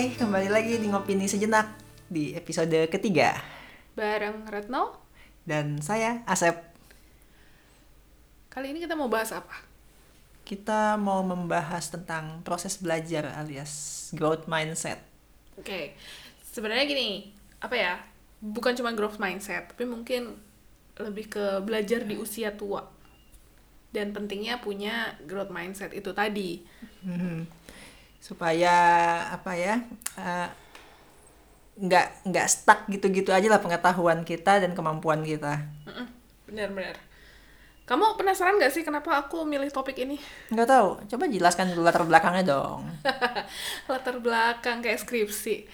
Hai, kembali lagi di Ngopini Sejenak di episode ketiga. bareng Retno. Dan saya, Asep. Kali ini kita mau bahas apa? Kita mau membahas tentang proses belajar alias growth mindset. Oke, sebenarnya gini, apa ya? Bukan cuma growth mindset, tapi mungkin lebih ke belajar di usia tua. Dan pentingnya punya growth mindset itu tadi. Hmm. Supaya apa ya? eh, nggak nggak stuck gitu-gitu aja lah pengetahuan kita dan kemampuan kita. Benar-benar. Kamu penasaran gak sih kenapa aku milih topik ini? Nggak tahu, coba jelaskan dulu latar belakangnya dong. Latar belakang kayak skripsi.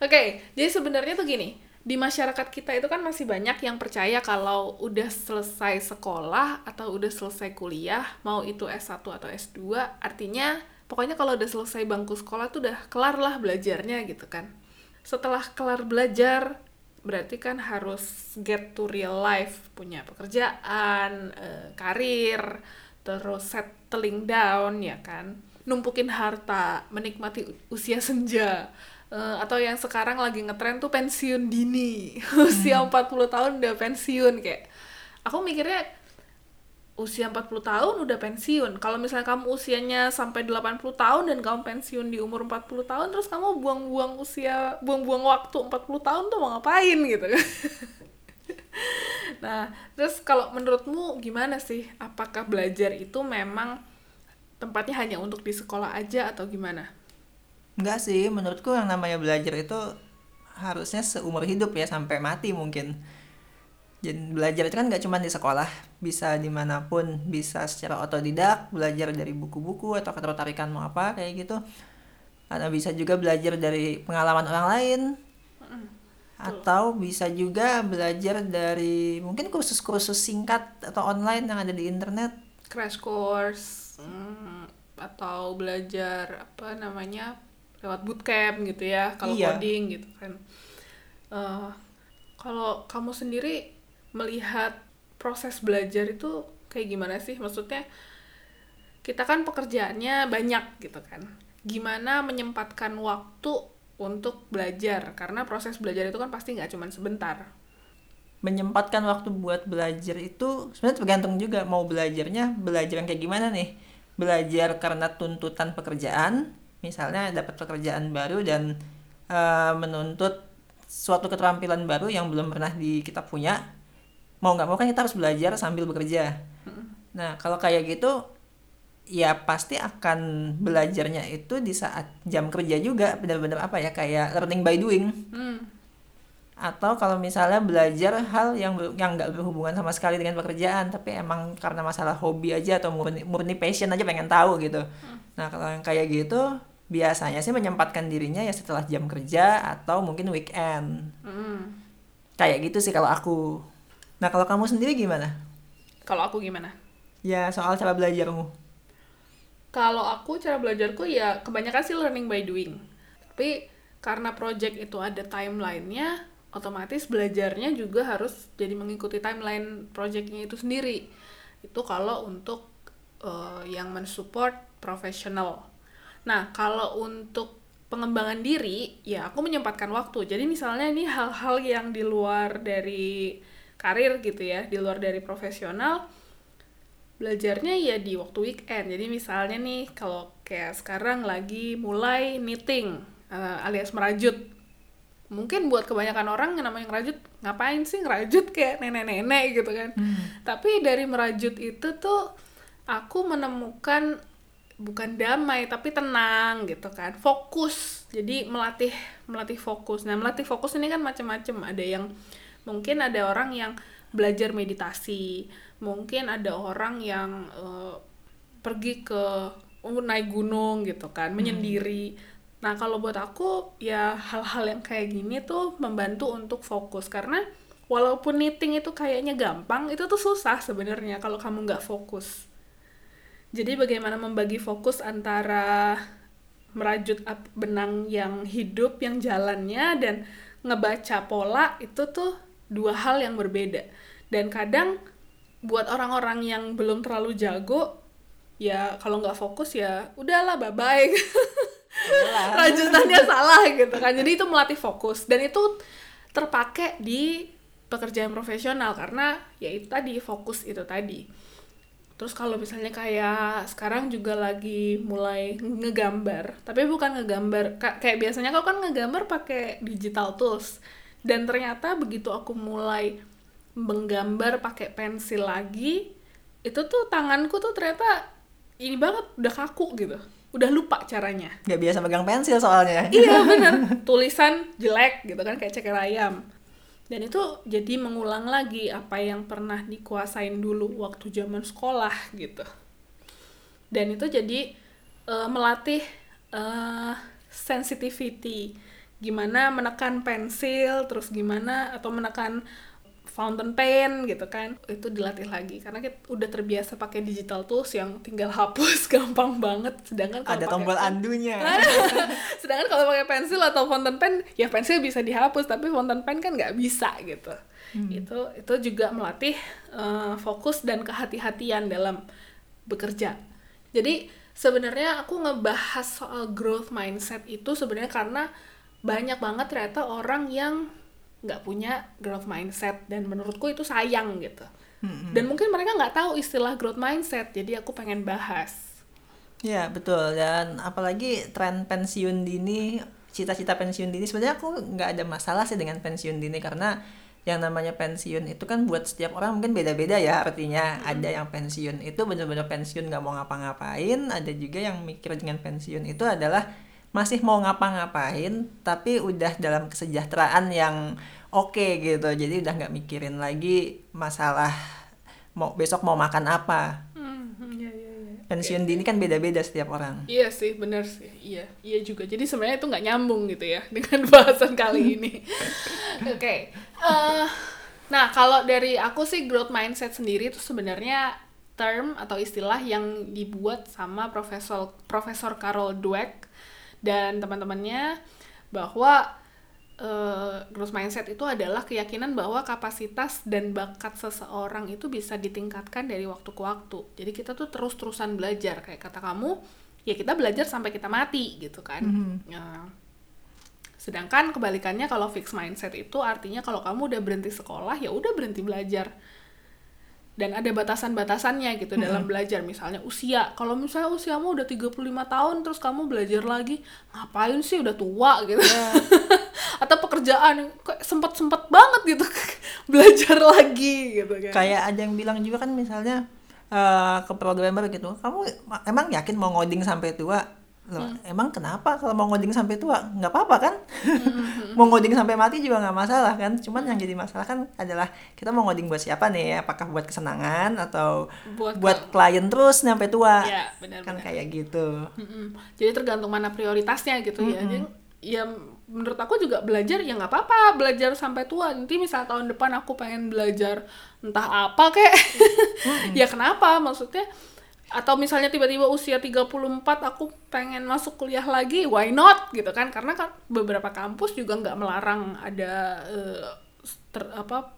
Oke, jadi sebenarnya tuh gini, di masyarakat kita itu kan masih banyak yang percaya kalau udah selesai sekolah atau udah selesai kuliah, mau itu S1 atau S2, artinya pokoknya kalau udah selesai bangku sekolah tuh udah kelar lah belajarnya gitu kan. Setelah kelar belajar, berarti kan harus get to real life, punya pekerjaan, eh, karir, terus settling down ya kan. Numpukin harta menikmati usia senja. Eh, atau yang sekarang lagi ngetren tuh pensiun dini. Usia 40 tahun udah pensiun kayak. Aku mikirnya usia 40 tahun udah pensiun kalau misalnya kamu usianya sampai 80 tahun dan kamu pensiun di umur 40 tahun terus kamu buang-buang usia buang-buang waktu 40 tahun tuh mau ngapain gitu Nah, terus kalau menurutmu gimana sih? Apakah belajar itu memang tempatnya hanya untuk di sekolah aja atau gimana? Enggak sih, menurutku yang namanya belajar itu harusnya seumur hidup ya sampai mati mungkin. Jadi belajar itu kan nggak cuma di sekolah, bisa di mana pun, bisa secara otodidak, belajar dari buku-buku atau ketertarikan mau apa kayak gitu. Atau bisa juga belajar dari pengalaman orang lain, atau bisa juga belajar dari mungkin kursus-kursus singkat atau online yang ada di internet. Crash course hmm, atau belajar apa namanya lewat bootcamp gitu ya, kalau Iya. coding gitu kan. Eh, kalau kamu sendiri melihat proses belajar itu kayak gimana sih? Maksudnya kita kan pekerjaannya banyak gitu kan. Gimana menyempatkan waktu untuk belajar? Karena proses belajar itu kan pasti nggak cuma sebentar. menyempatkan waktu buat belajar itu sebenarnya tergantung juga mau belajarnya belajar yang kayak gimana nih belajar karena tuntutan pekerjaan misalnya dapat pekerjaan baru dan eh, menuntut suatu keterampilan baru yang belum pernah di kita punya mau nggak mau kan kita harus belajar sambil bekerja. Nah kalau kayak gitu ya pasti akan belajarnya itu di saat jam kerja juga benar-benar apa ya kayak learning by doing. Hmm, atau kalau misalnya belajar hal yang yang nggak berhubungan sama sekali dengan pekerjaan tapi emang karena masalah hobi aja atau murni, murni passion aja pengen tahu gitu. Nah kalau yang kayak gitu biasanya sih menyempatkan dirinya ya setelah jam kerja atau mungkin weekend. Hmm. kayak gitu sih kalau aku nah kalau kamu sendiri gimana Kalau aku gimana? ya soal cara belajarmu Kalau aku cara belajarku ya kebanyakan sih learning by doing. Tapi karena project itu ada timelinenya, otomatis belajarnya juga harus jadi mengikuti timeline projectnya itu sendiri. Itu kalau untuk eh, yang mensupport profesional. Nah, kalau untuk pengembangan diri, ya aku menyempatkan waktu. Jadi misalnya ini hal-hal yang di luar dari karir gitu ya, di luar dari profesional, belajarnya ya di waktu weekend. Jadi misalnya nih kalau kayak sekarang lagi mulai knitting eh, alias merajut. Mungkin buat kebanyakan orang yang namanya ngerajut, ngapain sih ngerajut kayak nenek-nenek gitu kan. Tapi dari merajut itu tuh aku menemukan bukan damai tapi tenang gitu kan. Fokus. Jadi melatih melatih fokus. Nah, melatih fokus ini kan macam-macam. Ada yang mungkin ada orang yang belajar meditasi, mungkin ada orang yang eh, pergi ke uh, naik gunung gitu kan, menyendiri. Nah, kalau buat aku ya hal-hal yang kayak gini tuh membantu untuk fokus karena walaupun knitting itu kayaknya gampang, itu tuh susah sebenarnya kalau kamu nggak fokus. Jadi bagaimana membagi fokus antara merajut benang yang hidup, yang jalannya, dan ngebaca pola itu tuh dua hal yang berbeda. Dan kadang buat orang-orang yang belum terlalu jago, ya kalau nggak fokus ya udahlah bye-bye. Salah. lanjutannya salah gitu kan jadi itu melatih fokus dan itu terpakai di pekerjaan profesional karena ya itu tadi fokus itu tadi terus kalau misalnya kayak sekarang juga lagi mulai ngegambar tapi bukan ngegambar ka- kayak biasanya kau kan ngegambar pakai digital tools dan ternyata begitu aku mulai menggambar pakai pensil lagi itu tuh tanganku tuh ternyata ini banget udah kaku gitu. Udah lupa caranya. Gak biasa pegang pensil soalnya. iya bener. Tulisan jelek gitu kan kayak ceker ayam. Dan itu jadi mengulang lagi apa yang pernah dikuasain dulu waktu zaman sekolah gitu. Dan itu jadi eh, melatih eh, sensitivity gimana menekan pensil terus gimana atau menekan fountain pen gitu kan itu dilatih lagi karena kita udah terbiasa pakai digital tools yang tinggal hapus gampang banget sedangkan kalau Ada tombol pen- andunya. Sedangkan kalau pakai pensil atau fountain pen, ya pensil bisa dihapus, tapi fountain pen kan nggak bisa gitu. Itu itu juga melatih eh, fokus dan kehati-hatian dalam bekerja. Jadi sebenarnya aku ngebahas soal growth mindset itu sebenarnya karena banyak banget ternyata orang yang nggak punya growth mindset. Dan menurutku itu sayang gitu. Dan mungkin mereka nggak tahu istilah growth mindset, jadi aku pengen bahas. Ya betul. Dan apalagi tren pensiun dini, cita-cita pensiun dini. Sebenarnya aku nggak ada masalah sih dengan pensiun dini karena yang namanya pensiun itu kan buat setiap orang mungkin beda-beda ya artinya. Ada yang pensiun itu benar-benar pensiun nggak mau ngapa-ngapain ada juga yang mikir dengan pensiun itu adalah masih mau ngapa-ngapain tapi udah dalam kesejahteraan yang oke gitu jadi udah nggak mikirin lagi masalah mau besok mau makan apa Hmm, iya, iya, iya. pensiun dini kan beda-beda setiap orang Iya sih, bener sih. Iya, iya juga. Jadi sebenarnya itu nggak nyambung gitu ya dengan bahasan kali ini. Oke. eh, nah, kalau dari aku sih growth mindset sendiri itu sebenarnya term atau istilah yang dibuat sama Profesor Profesor Carol Dweck dan teman-temannya bahwa eh, growth mindset itu adalah keyakinan bahwa kapasitas dan bakat seseorang itu bisa ditingkatkan dari waktu ke waktu. Jadi kita tuh terus-terusan belajar kayak kata kamu, ya kita belajar sampai kita mati gitu kan. Ya. Sedangkan kebalikannya kalau fixed mindset itu artinya kalau kamu udah berhenti sekolah ya udah berhenti belajar. Dan ada batasan-batasannya gitu dalam belajar misalnya usia. Kalau misalnya usiamu udah 35 tahun terus kamu belajar lagi, ngapain sih udah tua gitu. Atau pekerjaan kok sempet-sempet banget gitu belajar lagi gitu kan. kayak ada yang bilang juga kan misalnya eh, ke programmer gitu kamu emang yakin mau ngoding sampai tua Loh, emang kenapa kalau mau ngoding sampai tua nggak apa-apa kan mau ngoding sampai mati juga nggak masalah kan cuman yang jadi masalah kan adalah kita mau ngoding buat siapa nih apakah buat kesenangan atau Buat buat, klien terus sampai tua Ya, benar-benar. kan kayak gitu Mm-mm. Jadi tergantung mana prioritasnya gitu ya. Jadi ya menurut aku juga belajar ya nggak apa-apa belajar sampai tua. Nanti misal tahun depan aku pengen belajar entah apa kek. ya kenapa maksudnya? Atau misalnya tiba-tiba usia 34 aku pengen masuk kuliah lagi, why not gitu kan? Karena kan beberapa kampus juga nggak melarang ada eh, ter- apa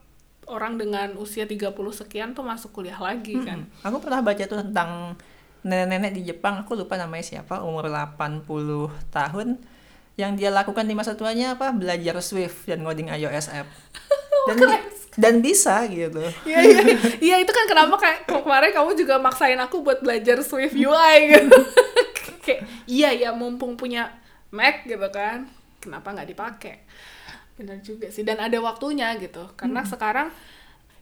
orang dengan usia 30 sekian tuh masuk kuliah lagi kan. Hmm. Aku pernah baca tuh tentang nenek-nenek di Jepang, aku lupa namanya siapa, umur 80 tahun. Yang dia lakukan di masa tuanya apa? Belajar Swift dan ngoding iOS app. Dan, dan bisa gitu. Iya iya iya itu kan kenapa kayak kemarin kamu juga maksain aku buat belajar Swift UI gitu. kayak iya ya mumpung punya Mac gitu kan, kenapa nggak dipakai? Benar juga sih dan ada waktunya gitu. Karena sekarang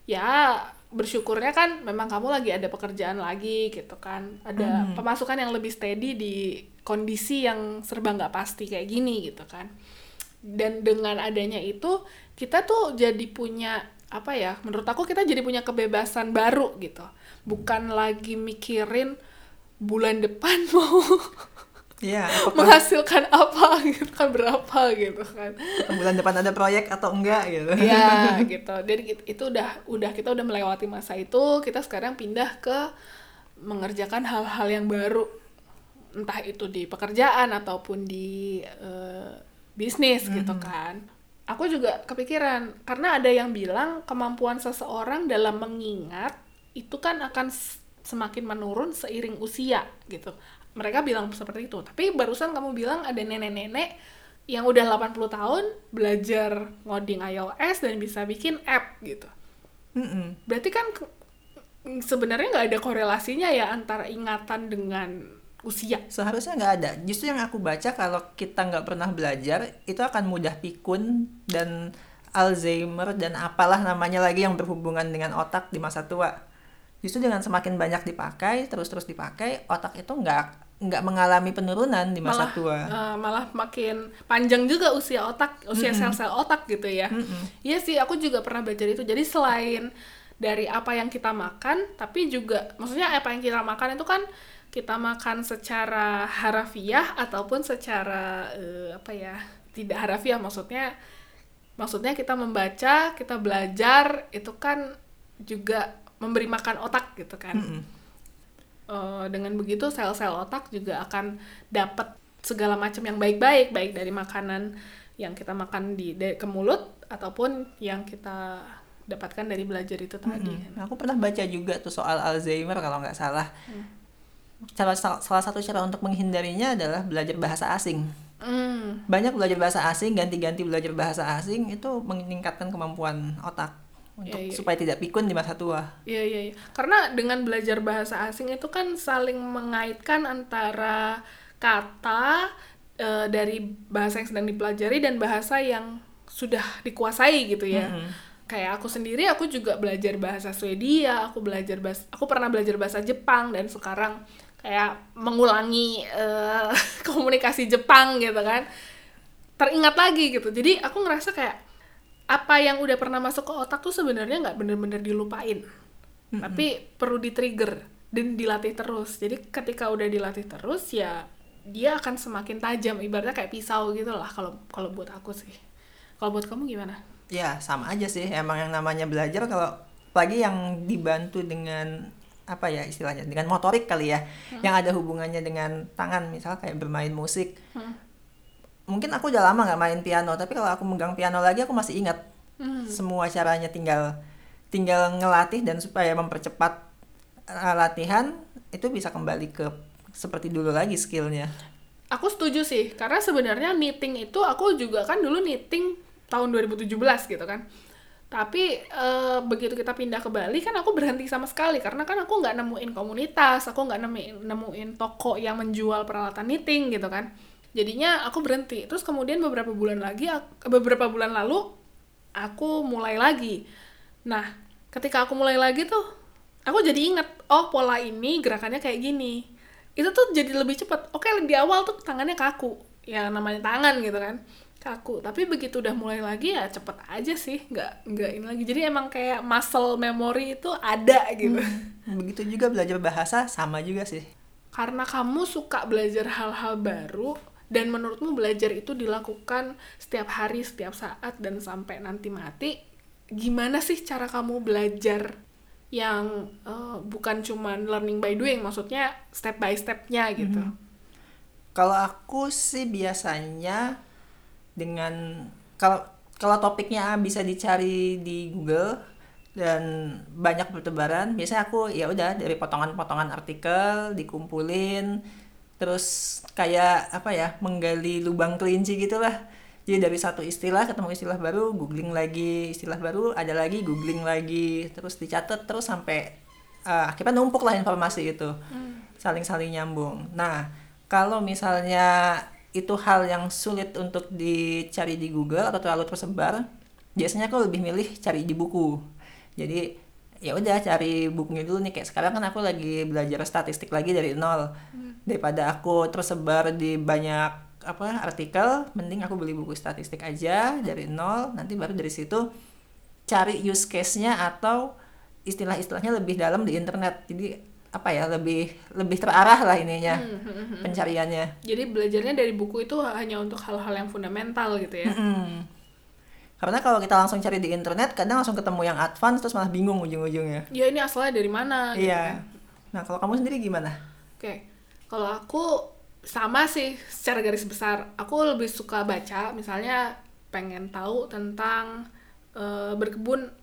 ya bersyukurnya kan memang kamu lagi ada pekerjaan lagi gitu kan. Ada pemasukan yang lebih steady di kondisi yang serba nggak pasti kayak gini gitu kan. Dan dengan adanya itu kita tuh jadi punya apa ya menurut aku kita jadi punya kebebasan baru gitu. Bukan lagi mikirin bulan depan mau Iya, apakah menghasilkan apa? Gitu kan berapa gitu kan. Bulan depan ada proyek atau enggak gitu. ya gitu. Jadi it- itu udah udah kita udah melewati masa itu kita sekarang pindah ke mengerjakan hal-hal yang baru. Entah itu di pekerjaan ataupun di eh, bisnis gitu kan. Aku juga kepikiran karena ada yang bilang kemampuan seseorang dalam mengingat itu kan akan semakin menurun seiring usia gitu mereka bilang seperti itu. Tapi barusan kamu bilang ada nenek-nenek yang udah 80 tahun belajar ngoding iOS dan bisa bikin app gitu. Mm-mm. Berarti kan sebenarnya nggak ada korelasinya ya antara ingatan dengan usia. Seharusnya nggak ada. Justru yang aku baca kalau kita nggak pernah belajar itu akan mudah pikun dan Alzheimer dan apalah namanya lagi yang berhubungan dengan otak di masa tua. Justru dengan semakin banyak dipakai, terus-terus dipakai, otak itu nggak nggak mengalami penurunan di masa malah tua. eh, malah makin panjang juga usia otak usia sel-sel otak gitu ya. Iya sih aku juga pernah belajar itu. Jadi selain dari apa yang kita makan tapi juga maksudnya apa yang kita makan itu kan kita makan secara harafiah ataupun secara eh, apa ya tidak harafiah. Maksudnya maksudnya kita membaca kita belajar itu kan juga memberi makan otak gitu kan. Mm-mm. Eh, dengan begitu sel-sel otak juga akan dapat segala macam yang baik-baik baik dari makanan yang kita makan di dari- ke mulut ataupun yang kita dapatkan dari belajar itu tadi Mm-mm. Aku pernah baca juga tuh soal Alzheimer kalau nggak salah. Cara sal- salah satu cara untuk menghindarinya adalah belajar bahasa asing. Hmm, Banyak belajar bahasa asing, ganti-ganti belajar bahasa asing itu meningkatkan kemampuan otak untuk Iya, iya. supaya tidak pikun di masa tua. Iya iya iya. Karena dengan belajar bahasa asing itu kan saling mengaitkan antara kata eh, dari bahasa yang sedang dipelajari dan bahasa yang sudah dikuasai gitu ya. Kayak aku sendiri aku juga belajar bahasa Swedia, aku belajar bahasa aku pernah belajar bahasa Jepang dan sekarang kayak mengulangi eh, komunikasi Jepang gitu kan. Teringat lagi gitu. Jadi aku ngerasa kayak apa yang udah pernah masuk ke otak tuh sebenarnya nggak bener-bener dilupain. Tapi perlu di-trigger dan dilatih terus. Jadi ketika udah dilatih terus ya dia akan semakin tajam. Ibaratnya kayak pisau gitu lah kalau kalau buat aku sih. Kalau buat kamu gimana? Ya, sama aja sih. Emang yang namanya belajar kalau apalagi yang dibantu dengan apa ya istilahnya dengan motorik kali ya. Yang ada hubungannya dengan tangan. Misal kayak bermain musik mungkin aku udah lama nggak main piano tapi kalau aku megang piano lagi aku masih ingat semua caranya. Tinggal tinggal ngelatih dan supaya mempercepat uh, latihan itu bisa kembali ke seperti dulu lagi skillnya. Aku setuju sih karena sebenarnya knitting itu aku juga kan dulu knitting tahun 2017 gitu kan. Tapi eh, begitu kita pindah ke Bali kan aku berhenti sama sekali karena kan aku nggak nemuin komunitas aku nggak nemuin nemuin toko yang menjual peralatan knitting gitu kan jadinya aku berhenti. Terus kemudian beberapa bulan lagi ak- beberapa bulan lalu aku mulai lagi. Nah ketika aku mulai lagi tuh aku jadi inget oh pola ini gerakannya kayak gini. Itu tuh jadi lebih cepat. Oke di awal tuh tangannya kaku ya namanya tangan gitu kan. Kaku tapi begitu udah mulai lagi ya cepet aja sih. Nggak nggak ini lagi. Jadi emang kayak muscle memory itu ada gitu. Begitu juga belajar bahasa sama juga sih. Karena kamu suka belajar hal-hal baru dan menurutmu belajar itu dilakukan setiap hari setiap saat dan sampai nanti mati gimana sih cara kamu belajar yang eh, bukan cuman learning by doing maksudnya step by stepnya gitu? Kalau aku sih biasanya dengan kalau kalau topiknya bisa dicari di Google dan banyak bertebaran, biasanya aku ya udah dari potongan-potongan artikel dikumpulin terus kayak apa ya menggali lubang kelinci gitulah. Jadi dari satu istilah ketemu istilah baru, googling lagi istilah baru, ada lagi googling lagi, terus dicatat terus sampai eh, akhirnya numpuk lah informasi itu, saling-saling nyambung. Nah, kalau misalnya itu hal yang sulit untuk dicari di Google atau terlalu tersebar, biasanya aku lebih milih cari di buku. Jadi ya udah cari bukunya dulu nih kayak sekarang kan aku lagi belajar statistik lagi dari nol. Daripada aku tersebar di banyak apa artikel, mending aku beli buku statistik aja dari nol, nanti baru dari situ cari use case-nya atau istilah-istilahnya lebih dalam di internet. Jadi apa ya lebih lebih terarah lah ininya pencariannya. jadi belajarnya dari buku itu hanya untuk hal-hal yang fundamental gitu ya. Karena kalau kita langsung cari di internet, kadang langsung ketemu yang advance terus malah bingung ujung-ujungnya. ya ini asalnya dari mana gitu kan Iya. Nah kalau kamu sendiri gimana? Oke, kalau aku sama sih secara garis besar. Aku lebih suka baca, misalnya pengen tahu tentang eh, berkebun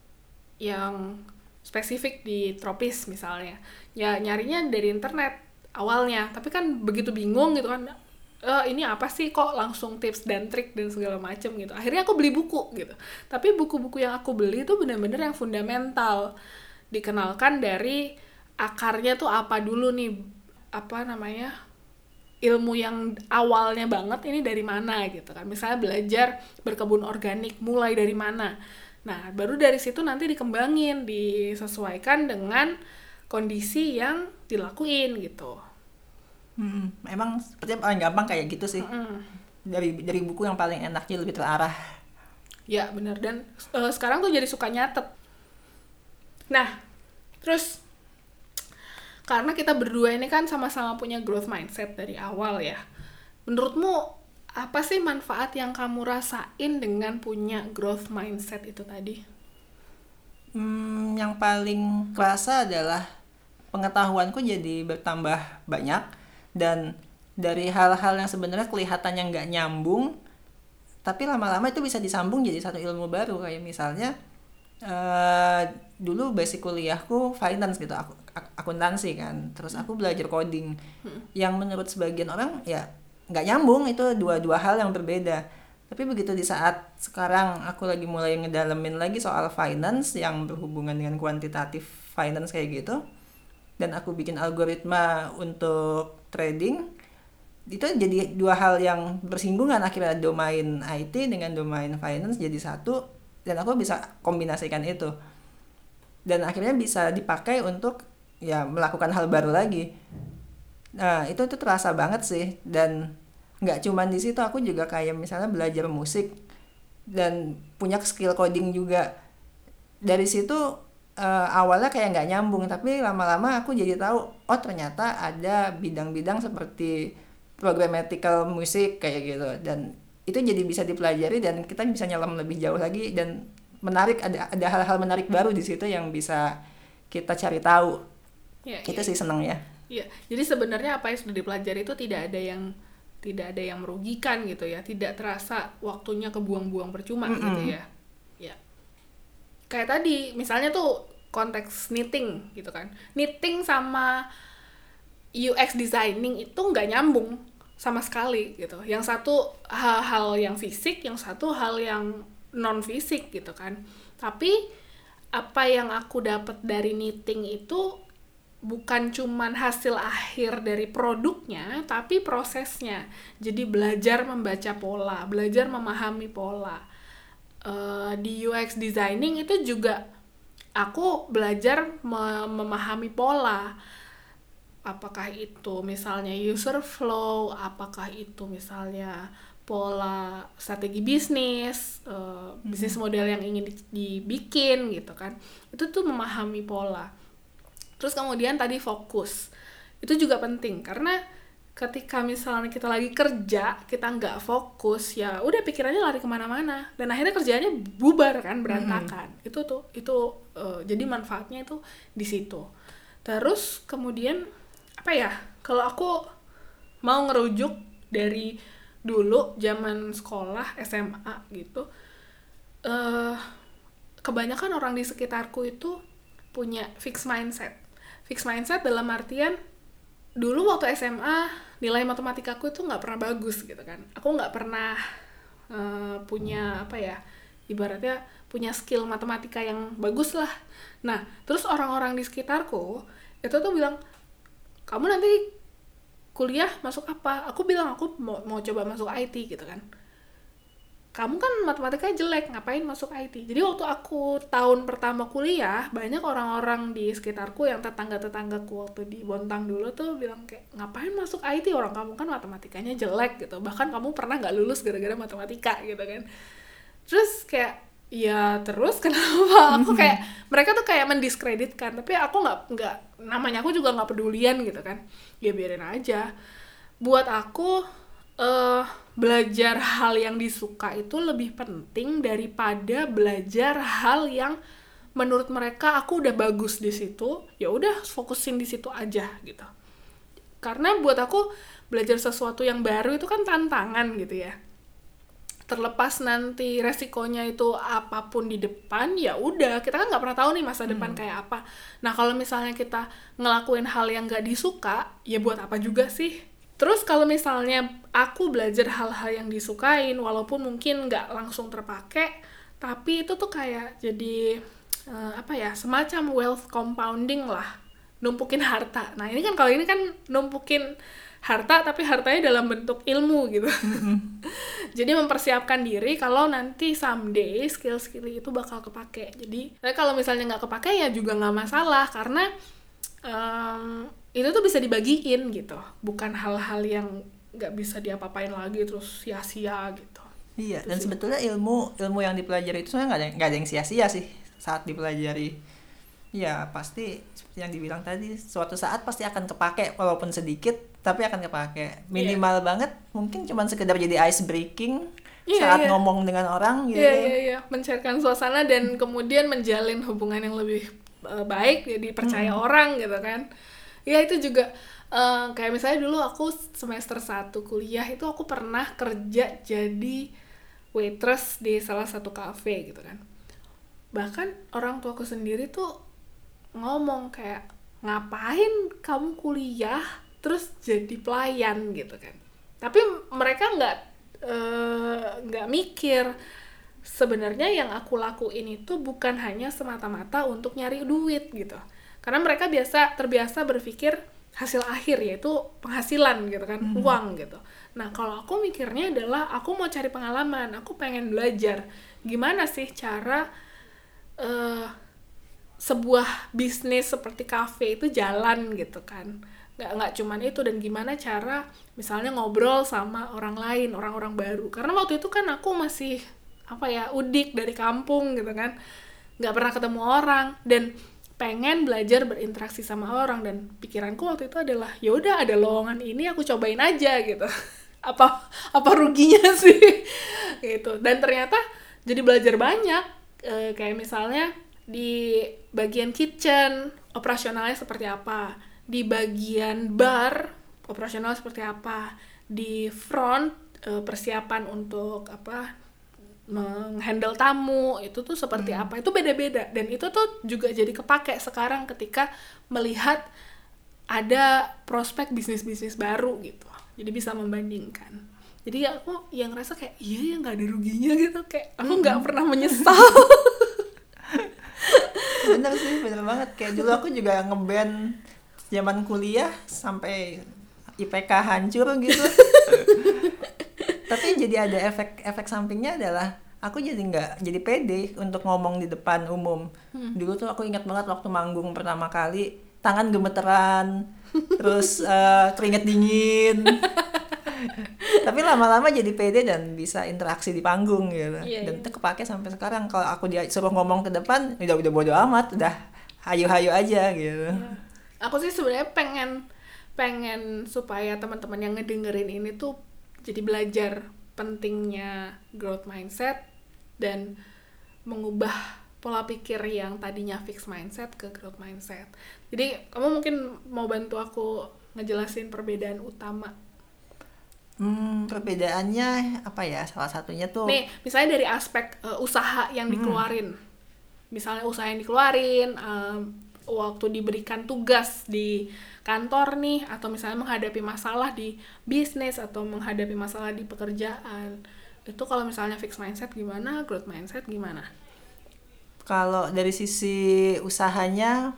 yang spesifik di tropis misalnya. Ya nyarinya dari internet awalnya tapi kan begitu bingung gitu kan eh ini apa sih? Kok langsung tips dan trik dan segala macem gitu. Akhirnya aku beli buku gitu. Tapi buku-buku yang aku beli itu bener-bener yang fundamental. Dikenalkan dari akarnya tuh apa dulu nih? Apa namanya? Ilmu yang awalnya banget ini dari mana gitu kan. Misalnya belajar berkebun organik mulai dari mana. Nah baru dari situ nanti dikembangin disesuaikan dengan kondisi yang dilakuin gitu Hmm, emang sepertinya paling gampang kayak gitu sih. Mm. Dari dari buku yang paling enaknya lebih terarah. Ya bener dan eh, sekarang tuh jadi suka nyatet. Nah, terus karena kita berdua ini kan sama-sama punya growth mindset dari awal ya. Menurutmu apa sih manfaat yang kamu rasain dengan punya growth mindset itu tadi? Hmm, yang paling kerasa adalah pengetahuanku jadi bertambah banyak dan dari hal-hal yang sebenarnya kelihatannya nggak nyambung tapi lama-lama itu bisa disambung jadi satu ilmu baru. Kayak misalnya eh dulu basic kuliahku finance gitu aku ak- akuntansi kan. Terus aku belajar coding. Yang menurut sebagian orang ya nggak nyambung. Itu dua-dua hal yang berbeda. Tapi begitu di saat sekarang aku lagi mulai ngedalemin lagi soal finance yang berhubungan dengan kuantitatif finance kayak gitu dan aku bikin algoritma untuk trading itu jadi dua hal yang bersinggungan. Akhirnya domain IT dengan domain finance jadi satu dan aku bisa kombinasikan itu. Dan akhirnya bisa dipakai untuk ya melakukan hal baru lagi. Nah itu tuh terasa banget sih. Dan nggak cuman di situ aku juga kayak misalnya belajar musik dan punya skill coding juga. Dari situ eh, awalnya kayak nggak nyambung tapi lama-lama aku jadi tahu oh ternyata ada bidang-bidang seperti programmatical musik kayak gitu dan itu jadi bisa dipelajari dan kita bisa nyelam lebih jauh lagi dan menarik ada ada hal-hal menarik baru di situ yang bisa kita cari tahu Ya, itu iya. sih seneng ya Iya, jadi sebenarnya apa yang sudah dipelajari itu tidak ada yang tidak ada yang merugikan gitu ya, tidak terasa waktunya kebuang-buang percuma gitu ya. Ya. Kayak tadi, misalnya tuh konteks knitting gitu kan. Knitting sama UX designing itu nggak nyambung sama sekali gitu. Yang satu hal-hal yang fisik, yang satu hal yang non fisik gitu kan. Tapi apa yang aku dapat dari knitting itu bukan cuman hasil akhir dari produknya, tapi prosesnya. Jadi belajar membaca pola, belajar memahami pola. Eh, di UX designing itu juga aku belajar me- memahami pola. Apakah itu misalnya user flow, apakah itu misalnya pola strategi bisnis, eh, bisnis model yang ingin di- dibikin gitu kan. Itu tuh memahami pola. Terus kemudian tadi fokus. Itu juga penting karena ketika misalnya kita lagi kerja, kita nggak fokus, ya udah pikirannya lari ke mana-mana. Dan akhirnya kerjanya bubar kan, berantakan. Itu tuh, itu eh, jadi manfaatnya itu di situ. Terus kemudian, apa ya, kalau aku mau ngerujuk dari dulu zaman sekolah SMA gitu, eh kebanyakan orang di sekitarku itu punya fixed mindset. Fixed mindset dalam artian dulu waktu SMA nilai matematikaku itu nggak pernah bagus gitu kan. Aku nggak pernah eh, punya apa ya ibaratnya punya skill matematika yang bagus lah. Nah terus orang-orang di sekitarku itu tuh bilang kamu nanti kuliah masuk apa? Aku bilang aku mau mau coba masuk IT gitu kan kamu kan matematikanya jelek, ngapain masuk IT? Jadi waktu aku tahun pertama kuliah, banyak orang-orang di sekitarku yang tetangga-tetanggaku waktu di Bontang dulu tuh bilang kayak, ngapain masuk IT? Orang kamu kan matematikanya jelek gitu. Bahkan kamu pernah nggak lulus gara-gara matematika gitu kan. Terus kayak, ya terus kenapa? Aku kayak, mereka tuh kayak mendiskreditkan. Tapi aku nggak, nggak namanya aku juga nggak pedulian gitu kan. Ya biarin aja. Buat aku, eh belajar hal yang disuka itu lebih penting daripada belajar hal yang menurut mereka aku udah bagus di situ ya udah fokusin di situ aja gitu. Karena buat aku belajar sesuatu yang baru itu kan tantangan gitu ya. Terlepas nanti resikonya itu apa pun di depan ya udah kita kan nggak pernah tahu nih masa depan kayak apa. Nah kalau misalnya kita ngelakuin hal yang nggak disuka ya buat apa juga sih terus kalau misalnya aku belajar hal-hal yang disukain walaupun mungkin nggak langsung terpakai tapi itu tuh kayak jadi eh, apa ya semacam wealth compounding lah numpukin harta. Nah ini kan kalau ini kan numpukin harta tapi hartanya dalam bentuk ilmu gitu. Jadi mempersiapkan diri kalau nanti someday skill-skill itu bakal kepake. Jadi kalau misalnya nggak kepake ya juga nggak masalah karena em, itu tuh bisa dibagiin gitu bukan hal-hal yang nggak bisa diapa-apain lagi terus sia-sia gitu Iya, dan sebetulnya ilmu ilmu yang dipelajari itu sebenarnya nggak ada nggak ada yang sia-sia sih saat dipelajari. Ya pasti seperti yang dibilang tadi, suatu saat pasti akan kepake walaupun sedikit, tapi akan kepake. Minimal banget, mungkin cuma sekedar jadi ice breaking Iya, saat iya. ngomong dengan orang gitu. Iya iya iya, mencairkan suasana dan kemudian menjalin hubungan yang lebih eh, baik, jadi percaya orang gitu kan. Ya itu juga eh, kayak misalnya dulu aku semester 1 kuliah itu aku pernah kerja jadi waitress di salah satu cafe gitu kan. Bahkan orang tuaku sendiri tuh ngomong kayak ngapain kamu kuliah terus jadi pelayan gitu kan. Tapi mereka nggak eh, nggak mikir sebenarnya yang aku lakuin itu bukan hanya semata-mata untuk nyari duit gitu. Karena mereka biasa terbiasa berpikir hasil akhir yaitu penghasilan gitu kan, uang gitu. Nah, kalau aku mikirnya adalah aku mau cari pengalaman, aku pengen belajar gimana sih cara eh sebuah bisnis seperti kafe itu jalan gitu kan nggak nggak cuman itu dan gimana cara misalnya ngobrol sama orang lain orang-orang baru karena waktu itu kan aku masih apa ya udik dari kampung gitu kan. Nggak pernah ketemu orang dan pengen belajar berinteraksi sama orang dan pikiranku waktu itu adalah ya udah ada lowongan ini aku cobain aja gitu. Apa apa ruginya sih? Gitu. Dan ternyata jadi belajar banyak. Eh, kayak misalnya di bagian kitchen operasionalnya seperti apa? Di bagian bar operasional seperti apa? Di front eh, persiapan untuk apa menghandle tamu itu tuh seperti apa? Itu beda-beda. Dan itu tuh juga jadi kepake sekarang ketika melihat ada prospek bisnis-bisnis baru gitu. Jadi bisa membandingkan. Jadi aku yang ngerasa kayak iya ya nggak ada ruginya gitu. Kayak aku nggak pernah menyesal. Bener sih bener banget. Kayak dulu aku juga ngeband zaman kuliah sampai IPK hancur gitu tapi jadi ada efek efek sampingnya adalah aku jadi nggak jadi pede untuk ngomong di depan umum. Dulu tuh aku ingat banget waktu manggung pertama kali tangan gemeteran terus eh, keringet dingin. Tapi lama-lama jadi pede dan bisa interaksi di panggung gitu. Iya, dan itu kepake sampai sekarang. Kalau aku dia suruh ngomong ke depan udah udah bodo amat udah hayu-hayu aja gitu. Aku sih sebenarnya pengen pengen supaya teman-teman yang ngedengerin ini tuh jadi belajar pentingnya growth mindset dan mengubah pola pikir yang tadinya fixed mindset ke growth mindset. Jadi kamu mungkin mau bantu aku ngejelasin perbedaan utama. Hmm, perbedaannya apa ya? Salah satunya tuh Nih, misalnya dari aspek eh, usaha yang dikeluarin. Misalnya usaha yang dikeluarin, em, waktu diberikan tugas di kantor nih, atau misalnya menghadapi masalah di bisnis, atau menghadapi masalah di pekerjaan. Itu kalau misalnya fixed mindset gimana, growth mindset gimana? kalau dari sisi usahanya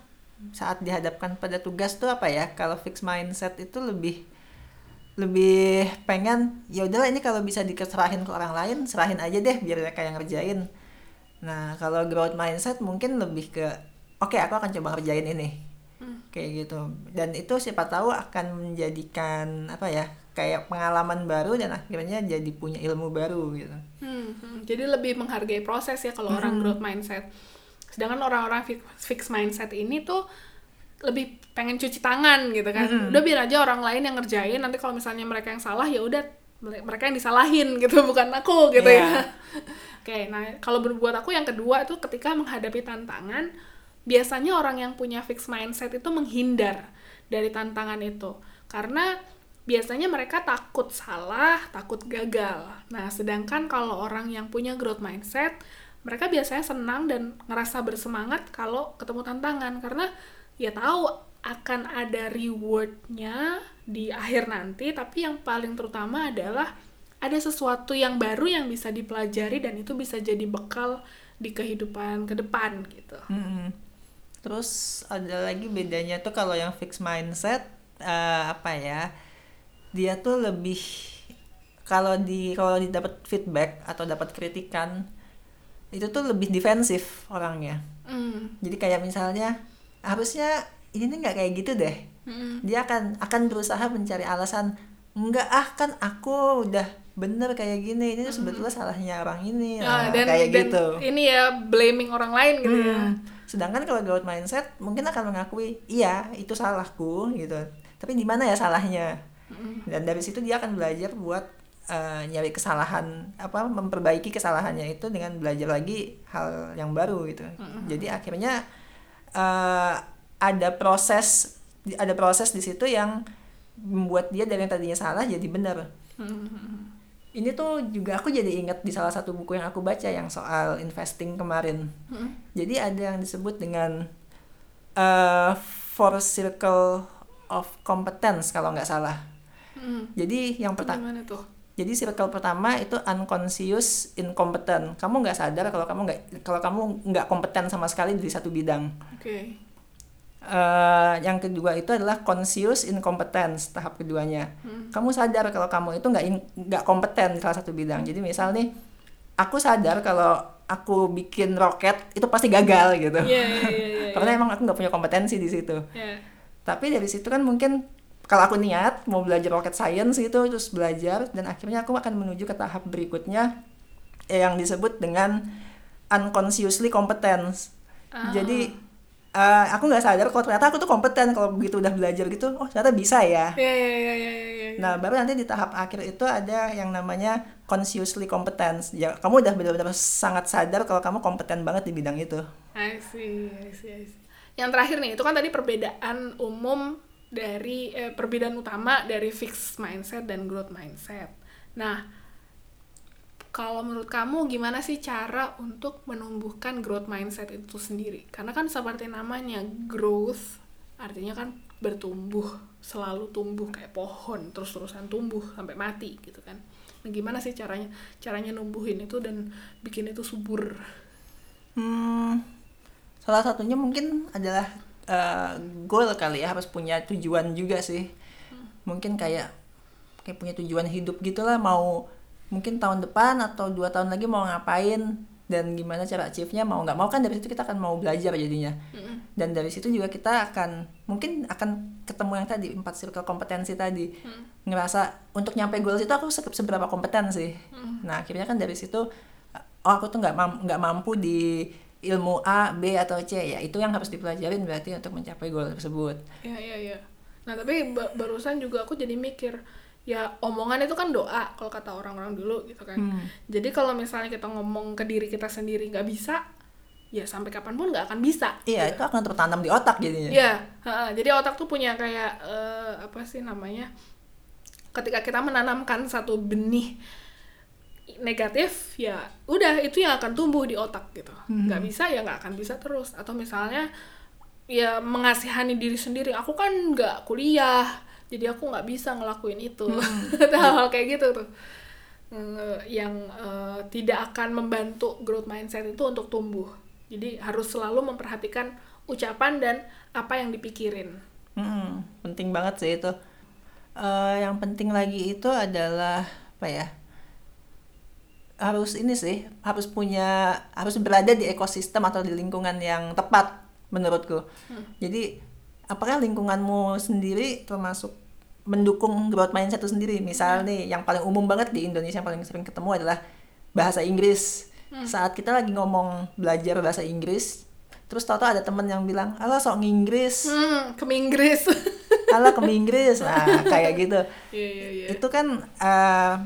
saat dihadapkan pada tugas tuh apa ya? Kalau fixed mindset itu lebih lebih pengen ya udahlah ini kalau bisa dikeserahin ke orang lain, serahin aja deh biar mereka yang ngerjain. Nah, kalau growth mindset mungkin lebih ke oke aku akan coba ngerjain ini. Kayak gitu. Dan itu siapa tahu akan menjadikan apa ya? kayak pengalaman baru dan akhirnya jadi punya ilmu baru gitu. Hmm, hmm. jadi lebih menghargai proses ya kalau orang growth mindset. Sedangkan orang-orang fi- fixed mindset ini tuh lebih pengen cuci tangan gitu kan. Udah biar aja orang lain yang ngerjain. Nanti kalau misalnya mereka yang salah ya udah mere- mereka yang disalahin gitu, bukan aku gitu Iya. ya. Oke, nah kalau buat aku yang kedua itu ketika menghadapi tantangan, biasanya orang yang punya fixed mindset itu menghindar dari tantangan itu. Karena biasanya mereka takut salah, takut gagal. Nah, sedangkan kalau orang yang punya growth mindset, mereka biasanya senang dan ngerasa bersemangat kalau ketemu tantangan karena ya tahu akan ada rewardnya di akhir nanti, tapi yang paling terutama adalah ada sesuatu yang baru yang bisa dipelajari dan itu bisa jadi bekal di kehidupan ke depan gitu. Mm-mm. Terus ada lagi bedanya tuh kalau yang fixed mindset eh, apa ya? Dia tuh lebih kalau di kalau didapat feedback atau dapat kritikan itu tuh lebih defensif orangnya. Mm. Jadi kayak misalnya harusnya ini nggak kayak gitu deh. Mm. Dia akan akan berusaha mencari alasan enggak ah kan aku udah bener kayak gini ini tuh sebetulnya salahnya orang ini Ah, Nah, dan, kayak dan gitu. ini ya blaming orang lain gitu ya. Sedangkan kalau growth mindset mungkin akan mengakui, iya itu salahku gitu. Tapi di mana ya salahnya? Dan dari situ dia akan belajar buat eh, nyari kesalahan apa memperbaiki kesalahannya itu dengan belajar lagi hal yang baru gitu. Jadi akhirnya eh, ada proses ada proses di situ yang membuat dia dari yang tadinya salah jadi benar. Ini tuh juga aku jadi ingat di salah satu buku yang aku baca yang soal investing kemarin. Jadi ada yang disebut dengan uh, four circle of competence kalau nggak salah. Mm. Jadi yang pertama, jadi circle pertama itu unconscious incompetent. Kamu nggak sadar kalau kamu nggak kalau kamu nggak kompeten sama sekali di satu bidang. Oke. Eh, yang kedua itu adalah conscious incompetence tahap keduanya. Kamu sadar kalau kamu itu nggak nggak kompeten salah satu bidang. Jadi misal nih, aku sadar kalau aku bikin roket itu pasti gagal gitu. Iya, iya, iya, iya. Karena emang aku nggak punya kompetensi di situ. Iya. Tapi dari situ kan mungkin kalau aku niat mau belajar rocket science gitu terus belajar dan akhirnya aku akan menuju ke tahap berikutnya yang disebut dengan unconsciously competence. Ah. Jadi eh, aku nggak sadar kalau ternyata aku tuh kompeten kalau begitu udah belajar gitu. Oh ternyata bisa ya. Iya, iya, iya, iya, iya, iya. Nah baru nanti di tahap akhir itu ada yang namanya consciously competence. Ya kamu udah benar-benar sangat sadar kalau kamu kompeten banget di bidang itu. I see, I see, I see. Yang terakhir nih, itu kan tadi perbedaan umum dari eh, perbedaan utama dari fixed mindset dan growth mindset. Nah, kalau menurut kamu gimana sih cara untuk menumbuhkan growth mindset itu sendiri? Karena kan seperti namanya growth, artinya kan bertumbuh, selalu tumbuh kayak pohon, terus-terusan tumbuh sampai mati gitu kan. Nah, gimana sih caranya caranya numbuhin itu dan bikin itu subur? Hmm, salah satunya mungkin adalah eh, goal kali ya harus punya tujuan juga sih. Mungkin kayak kayak punya tujuan hidup gitulah mau mungkin tahun depan atau dua tahun lagi mau ngapain dan gimana cara achieve-nya mau nggak mau kan dari situ kita akan mau belajar jadinya. Dan dari situ juga kita akan mungkin akan ketemu yang tadi empat circle kompetensi tadi. Ngerasa untuk nyampe goals itu aku se- seberapa kompeten sih. Nah, akhirnya kan dari situ oh aku tuh nggak mam- nggak mampu di ilmu A, B atau C ya itu yang harus dipelajarin berarti untuk mencapai goal tersebut. Iya iya iya. Nah tapi ba- barusan juga aku jadi mikir ya omongan itu kan doa kalau kata orang-orang dulu gitu kan. Jadi kalau misalnya kita ngomong ke diri kita sendiri nggak bisa, ya sampai kapan pun nggak akan bisa. Iya itu akan tertanam di otak jadinya. Iya. Jadi otak tuh punya kayak eh, apa sih namanya? Ketika kita menanamkan satu benih negatif ya udah itu yang akan tumbuh di otak gitu nggak bisa ya nggak akan bisa terus atau misalnya ya mengasihani diri sendiri aku kan nggak kuliah jadi aku nggak bisa ngelakuin itu hal kayak gitu tuh Eh, yang eh, tidak akan membantu growth mindset itu untuk tumbuh jadi harus selalu memperhatikan ucapan dan apa yang dipikirin Hmm, penting banget sih itu. Eh, yang penting lagi itu adalah apa ya? Harus ini sih, harus punya, harus berada di ekosistem atau di lingkungan yang tepat menurutku. Jadi apakah lingkunganmu sendiri termasuk mendukung growth mindset itu sendiri? Misal nih, yang paling umum banget di Indonesia yang paling sering ketemu adalah bahasa Inggris. Saat kita lagi ngomong belajar bahasa Inggris, terus tahu-tahu ada temen yang bilang, "Alah sok nginggris." hmm ke Inggris Alah ke Inggris. Nah, kayak gitu. iya iya iya Itu kan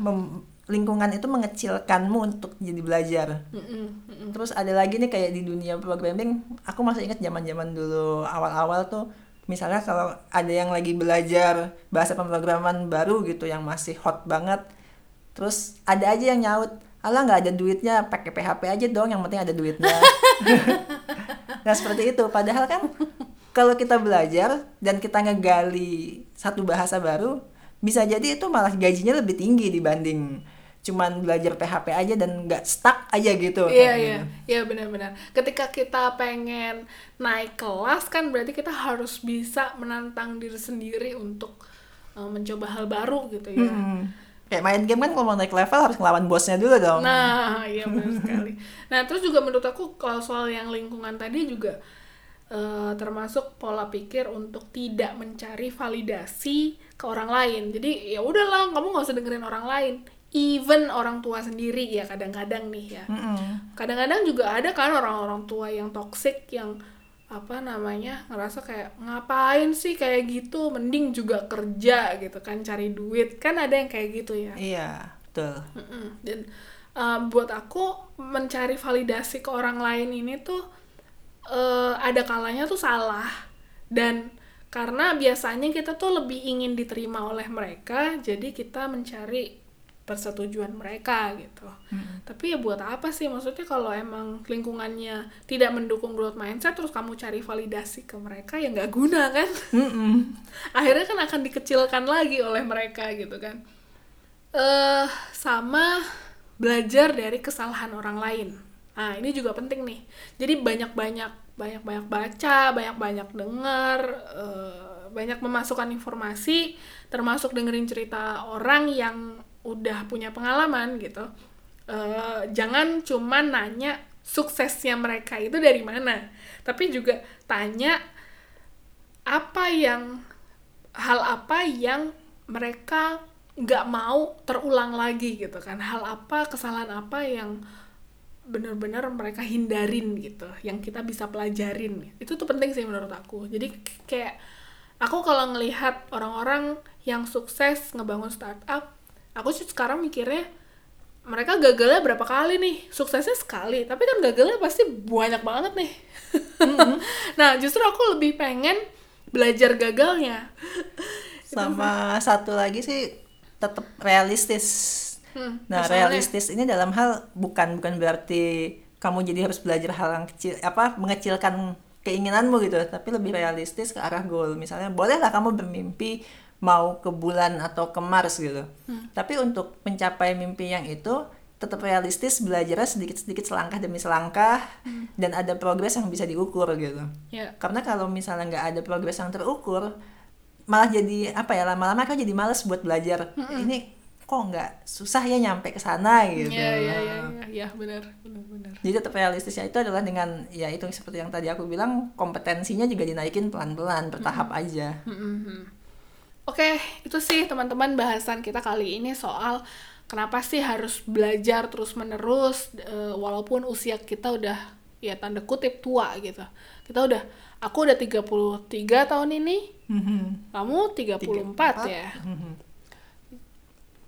mem- lingkungan itu mengecilkanmu untuk jadi belajar. Mm-mm, mm-mm. Terus ada lagi nih kayak di dunia programming, aku masih ingat zaman-zaman dulu awal-awal tuh misalnya kalau ada yang lagi belajar bahasa pemrograman baru gitu yang masih hot banget terus ada aja yang nyaut alah nggak ada duitnya pakai PHP aja dong yang penting ada duitnya. Nah seperti itu. Padahal kan kalau kita belajar dan kita ngegali satu bahasa baru bisa jadi itu malah gajinya lebih tinggi dibanding cuman belajar PHP aja dan nggak stuck aja gitu Iya iya gitu. iya benar-benar. Ketika kita pengen naik kelas kan berarti kita harus bisa menantang diri sendiri untuk uh, mencoba hal baru gitu ya. Hmm. kayak main game kan kalau mau naik level harus ngelawan bosnya dulu dong Nah, iya benar sekali. Nah, terus juga menurut aku kalau soal yang lingkungan tadi juga eh, termasuk pola pikir untuk tidak mencari validasi ke orang lain. Jadi ya udahlah, kamu nggak usah dengerin orang lain. Even orang tua sendiri ya kadang-kadang nih ya. Kadang-kadang juga ada kan orang-orang tua yang toxic yang apa namanya ngerasa kayak ngapain sih kayak gitu? Mending juga kerja gitu kan cari duit. Kan ada yang kayak gitu ya. Iya betul. Mm-mm. Dan uh, buat aku mencari validasi ke orang lain ini tuh uh, ada kalanya tuh salah. Dan karena biasanya kita tuh lebih ingin diterima oleh mereka, jadi kita mencari persetujuan mereka gitu. Tapi ya buat apa sih? Maksudnya kalau emang lingkungannya tidak mendukung growth mindset, terus kamu cari validasi ke mereka ya nggak guna kan? Mm-mm. akhirnya kan akan dikecilkan lagi oleh mereka gitu kan eh sama belajar dari kesalahan orang lain nah ini juga penting nih jadi banyak banyak banyak banyak baca banyak banyak dengar eh, banyak memasukkan informasi termasuk dengerin cerita orang yang udah punya pengalaman gitu Eh, jangan cuman nanya suksesnya mereka itu dari mana tapi juga tanya apa yang hal apa yang mereka nggak mau terulang lagi gitu kan hal apa kesalahan apa yang benar-benar mereka hindarin gitu yang kita bisa pelajarin. Itu tuh penting sih menurut aku. Jadi kayak aku kalau ngelihat orang-orang yang sukses ngebangun startup aku sih sekarang mikirnya mereka gagalnya berapa kali nih? Suksesnya sekali tapi kan gagalnya pasti banyak banget nih. Nah justru aku lebih pengen belajar gagalnya. Sama satu lagi sih tetap realistis. Hmm, nah misalnya? realistis ini dalam hal bukan bukan berarti kamu jadi harus belajar hal yang kecil apa mengecilkan keinginanmu gitu tapi lebih realistis ke arah goal. Misalnya bolehlah kamu bermimpi mau ke bulan atau ke Mars gitu. Tapi untuk mencapai mimpi yang itu tetap realistis belajarnya sedikit-sedikit selangkah demi selangkah dan ada progres yang bisa diukur gitu. Ya. Karena kalau misalnya nggak ada progres yang terukur malah jadi apa ya lama-lama kan jadi males buat belajar. Ini kok nggak susah ya nyampe ke sana gitu. Ya ya ya ya, ya benar benar benar. Jadi tetap realistisnya itu adalah dengan ya itu seperti yang tadi aku bilang kompetensinya juga dinaikin pelan-pelan bertahap aja. Mhm. Oke, itu sih teman-teman bahasan kita kali ini soal kenapa sih harus belajar terus-menerus eh, walaupun usia kita udah ya tanda kutip tua gitu. Kita udah aku udah 33 tahun ini, Mhm. kamu 34, ya. Mhm.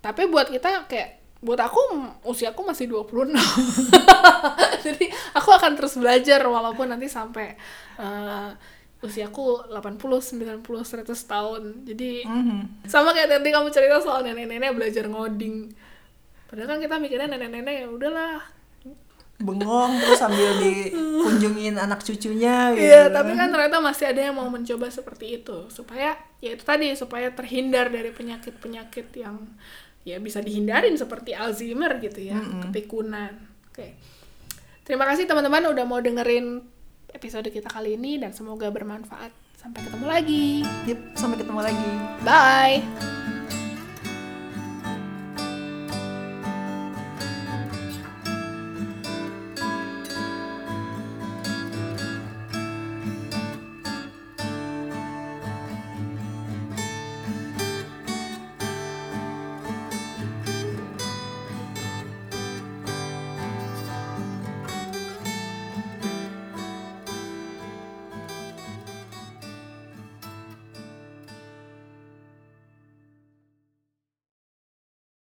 Tapi buat kita kayak buat aku usiaku masih 26. Jadi aku akan terus belajar walaupun nanti sampai eh, usiaku 80, 90, 100 tahun. Jadi Mhm. sama kayak tadi kamu cerita soal nenek-nenek belajar ngoding. Padahal kan kita mikirnya nenek-nenek ya udahlah. bengong terus sambil dikunjungin anak cucunya gitu Iya, tapi kan ternyata masih ada yang mau mencoba seperti itu supaya ya itu tadi supaya terhindar dari penyakit-penyakit yang ya bisa dihindarin seperti Alzheimer gitu ya, kepikunan. Oke. Terima kasih teman-teman udah mau dengerin episode kita kali ini dan semoga bermanfaat. Sampai ketemu lagi. Yep, sampai ketemu lagi Bye.